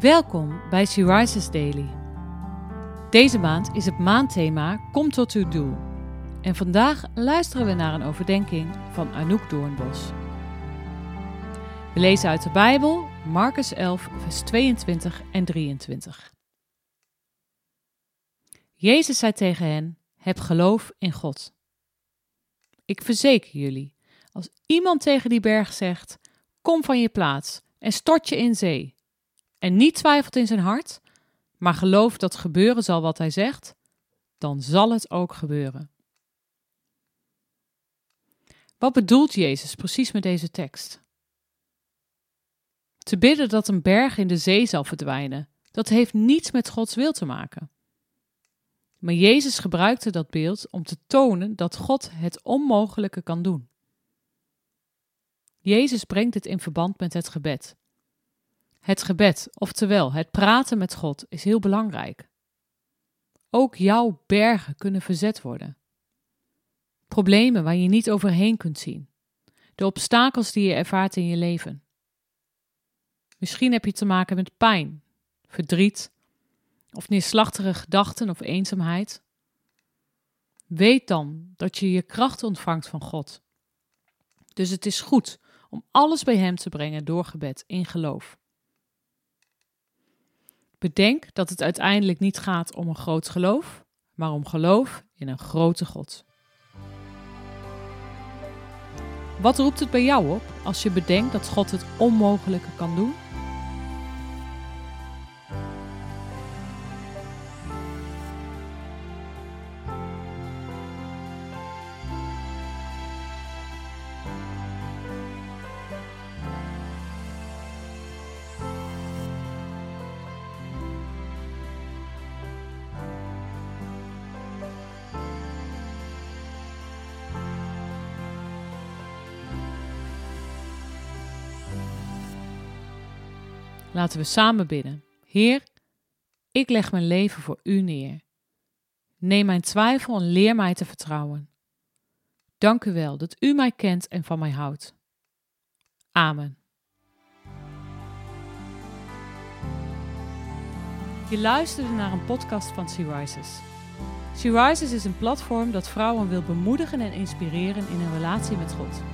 Welkom bij She Daily. Deze maand is het maandthema Kom tot uw doel. En vandaag luisteren we naar een overdenking van Anouk Doornbos. We lezen uit de Bijbel Marcus 11, vers 22 en 23. Jezus zei tegen hen: Heb geloof in God. Ik verzeker jullie, als iemand tegen die berg zegt: Kom van je plaats en stort je in zee en niet twijfelt in zijn hart, maar gelooft dat gebeuren zal wat hij zegt, dan zal het ook gebeuren. Wat bedoelt Jezus precies met deze tekst? Te bidden dat een berg in de zee zal verdwijnen, dat heeft niets met Gods wil te maken. Maar Jezus gebruikte dat beeld om te tonen dat God het onmogelijke kan doen. Jezus brengt het in verband met het gebed. Het gebed, oftewel het praten met God, is heel belangrijk. Ook jouw bergen kunnen verzet worden. Problemen waar je niet overheen kunt zien. De obstakels die je ervaart in je leven. Misschien heb je te maken met pijn, verdriet of neerslachtige gedachten of eenzaamheid. Weet dan dat je je kracht ontvangt van God. Dus het is goed om alles bij Hem te brengen door gebed in geloof. Bedenk dat het uiteindelijk niet gaat om een groot geloof, maar om geloof in een grote God. Wat roept het bij jou op als je bedenkt dat God het onmogelijke kan doen? Laten we samen bidden. Heer, ik leg mijn leven voor U neer. Neem mijn twijfel en leer mij te vertrouwen. Dank u wel dat U mij kent en van mij houdt. Amen. Je luisterde naar een podcast van Sea Rises. Sea Rises is een platform dat vrouwen wil bemoedigen en inspireren in hun relatie met God.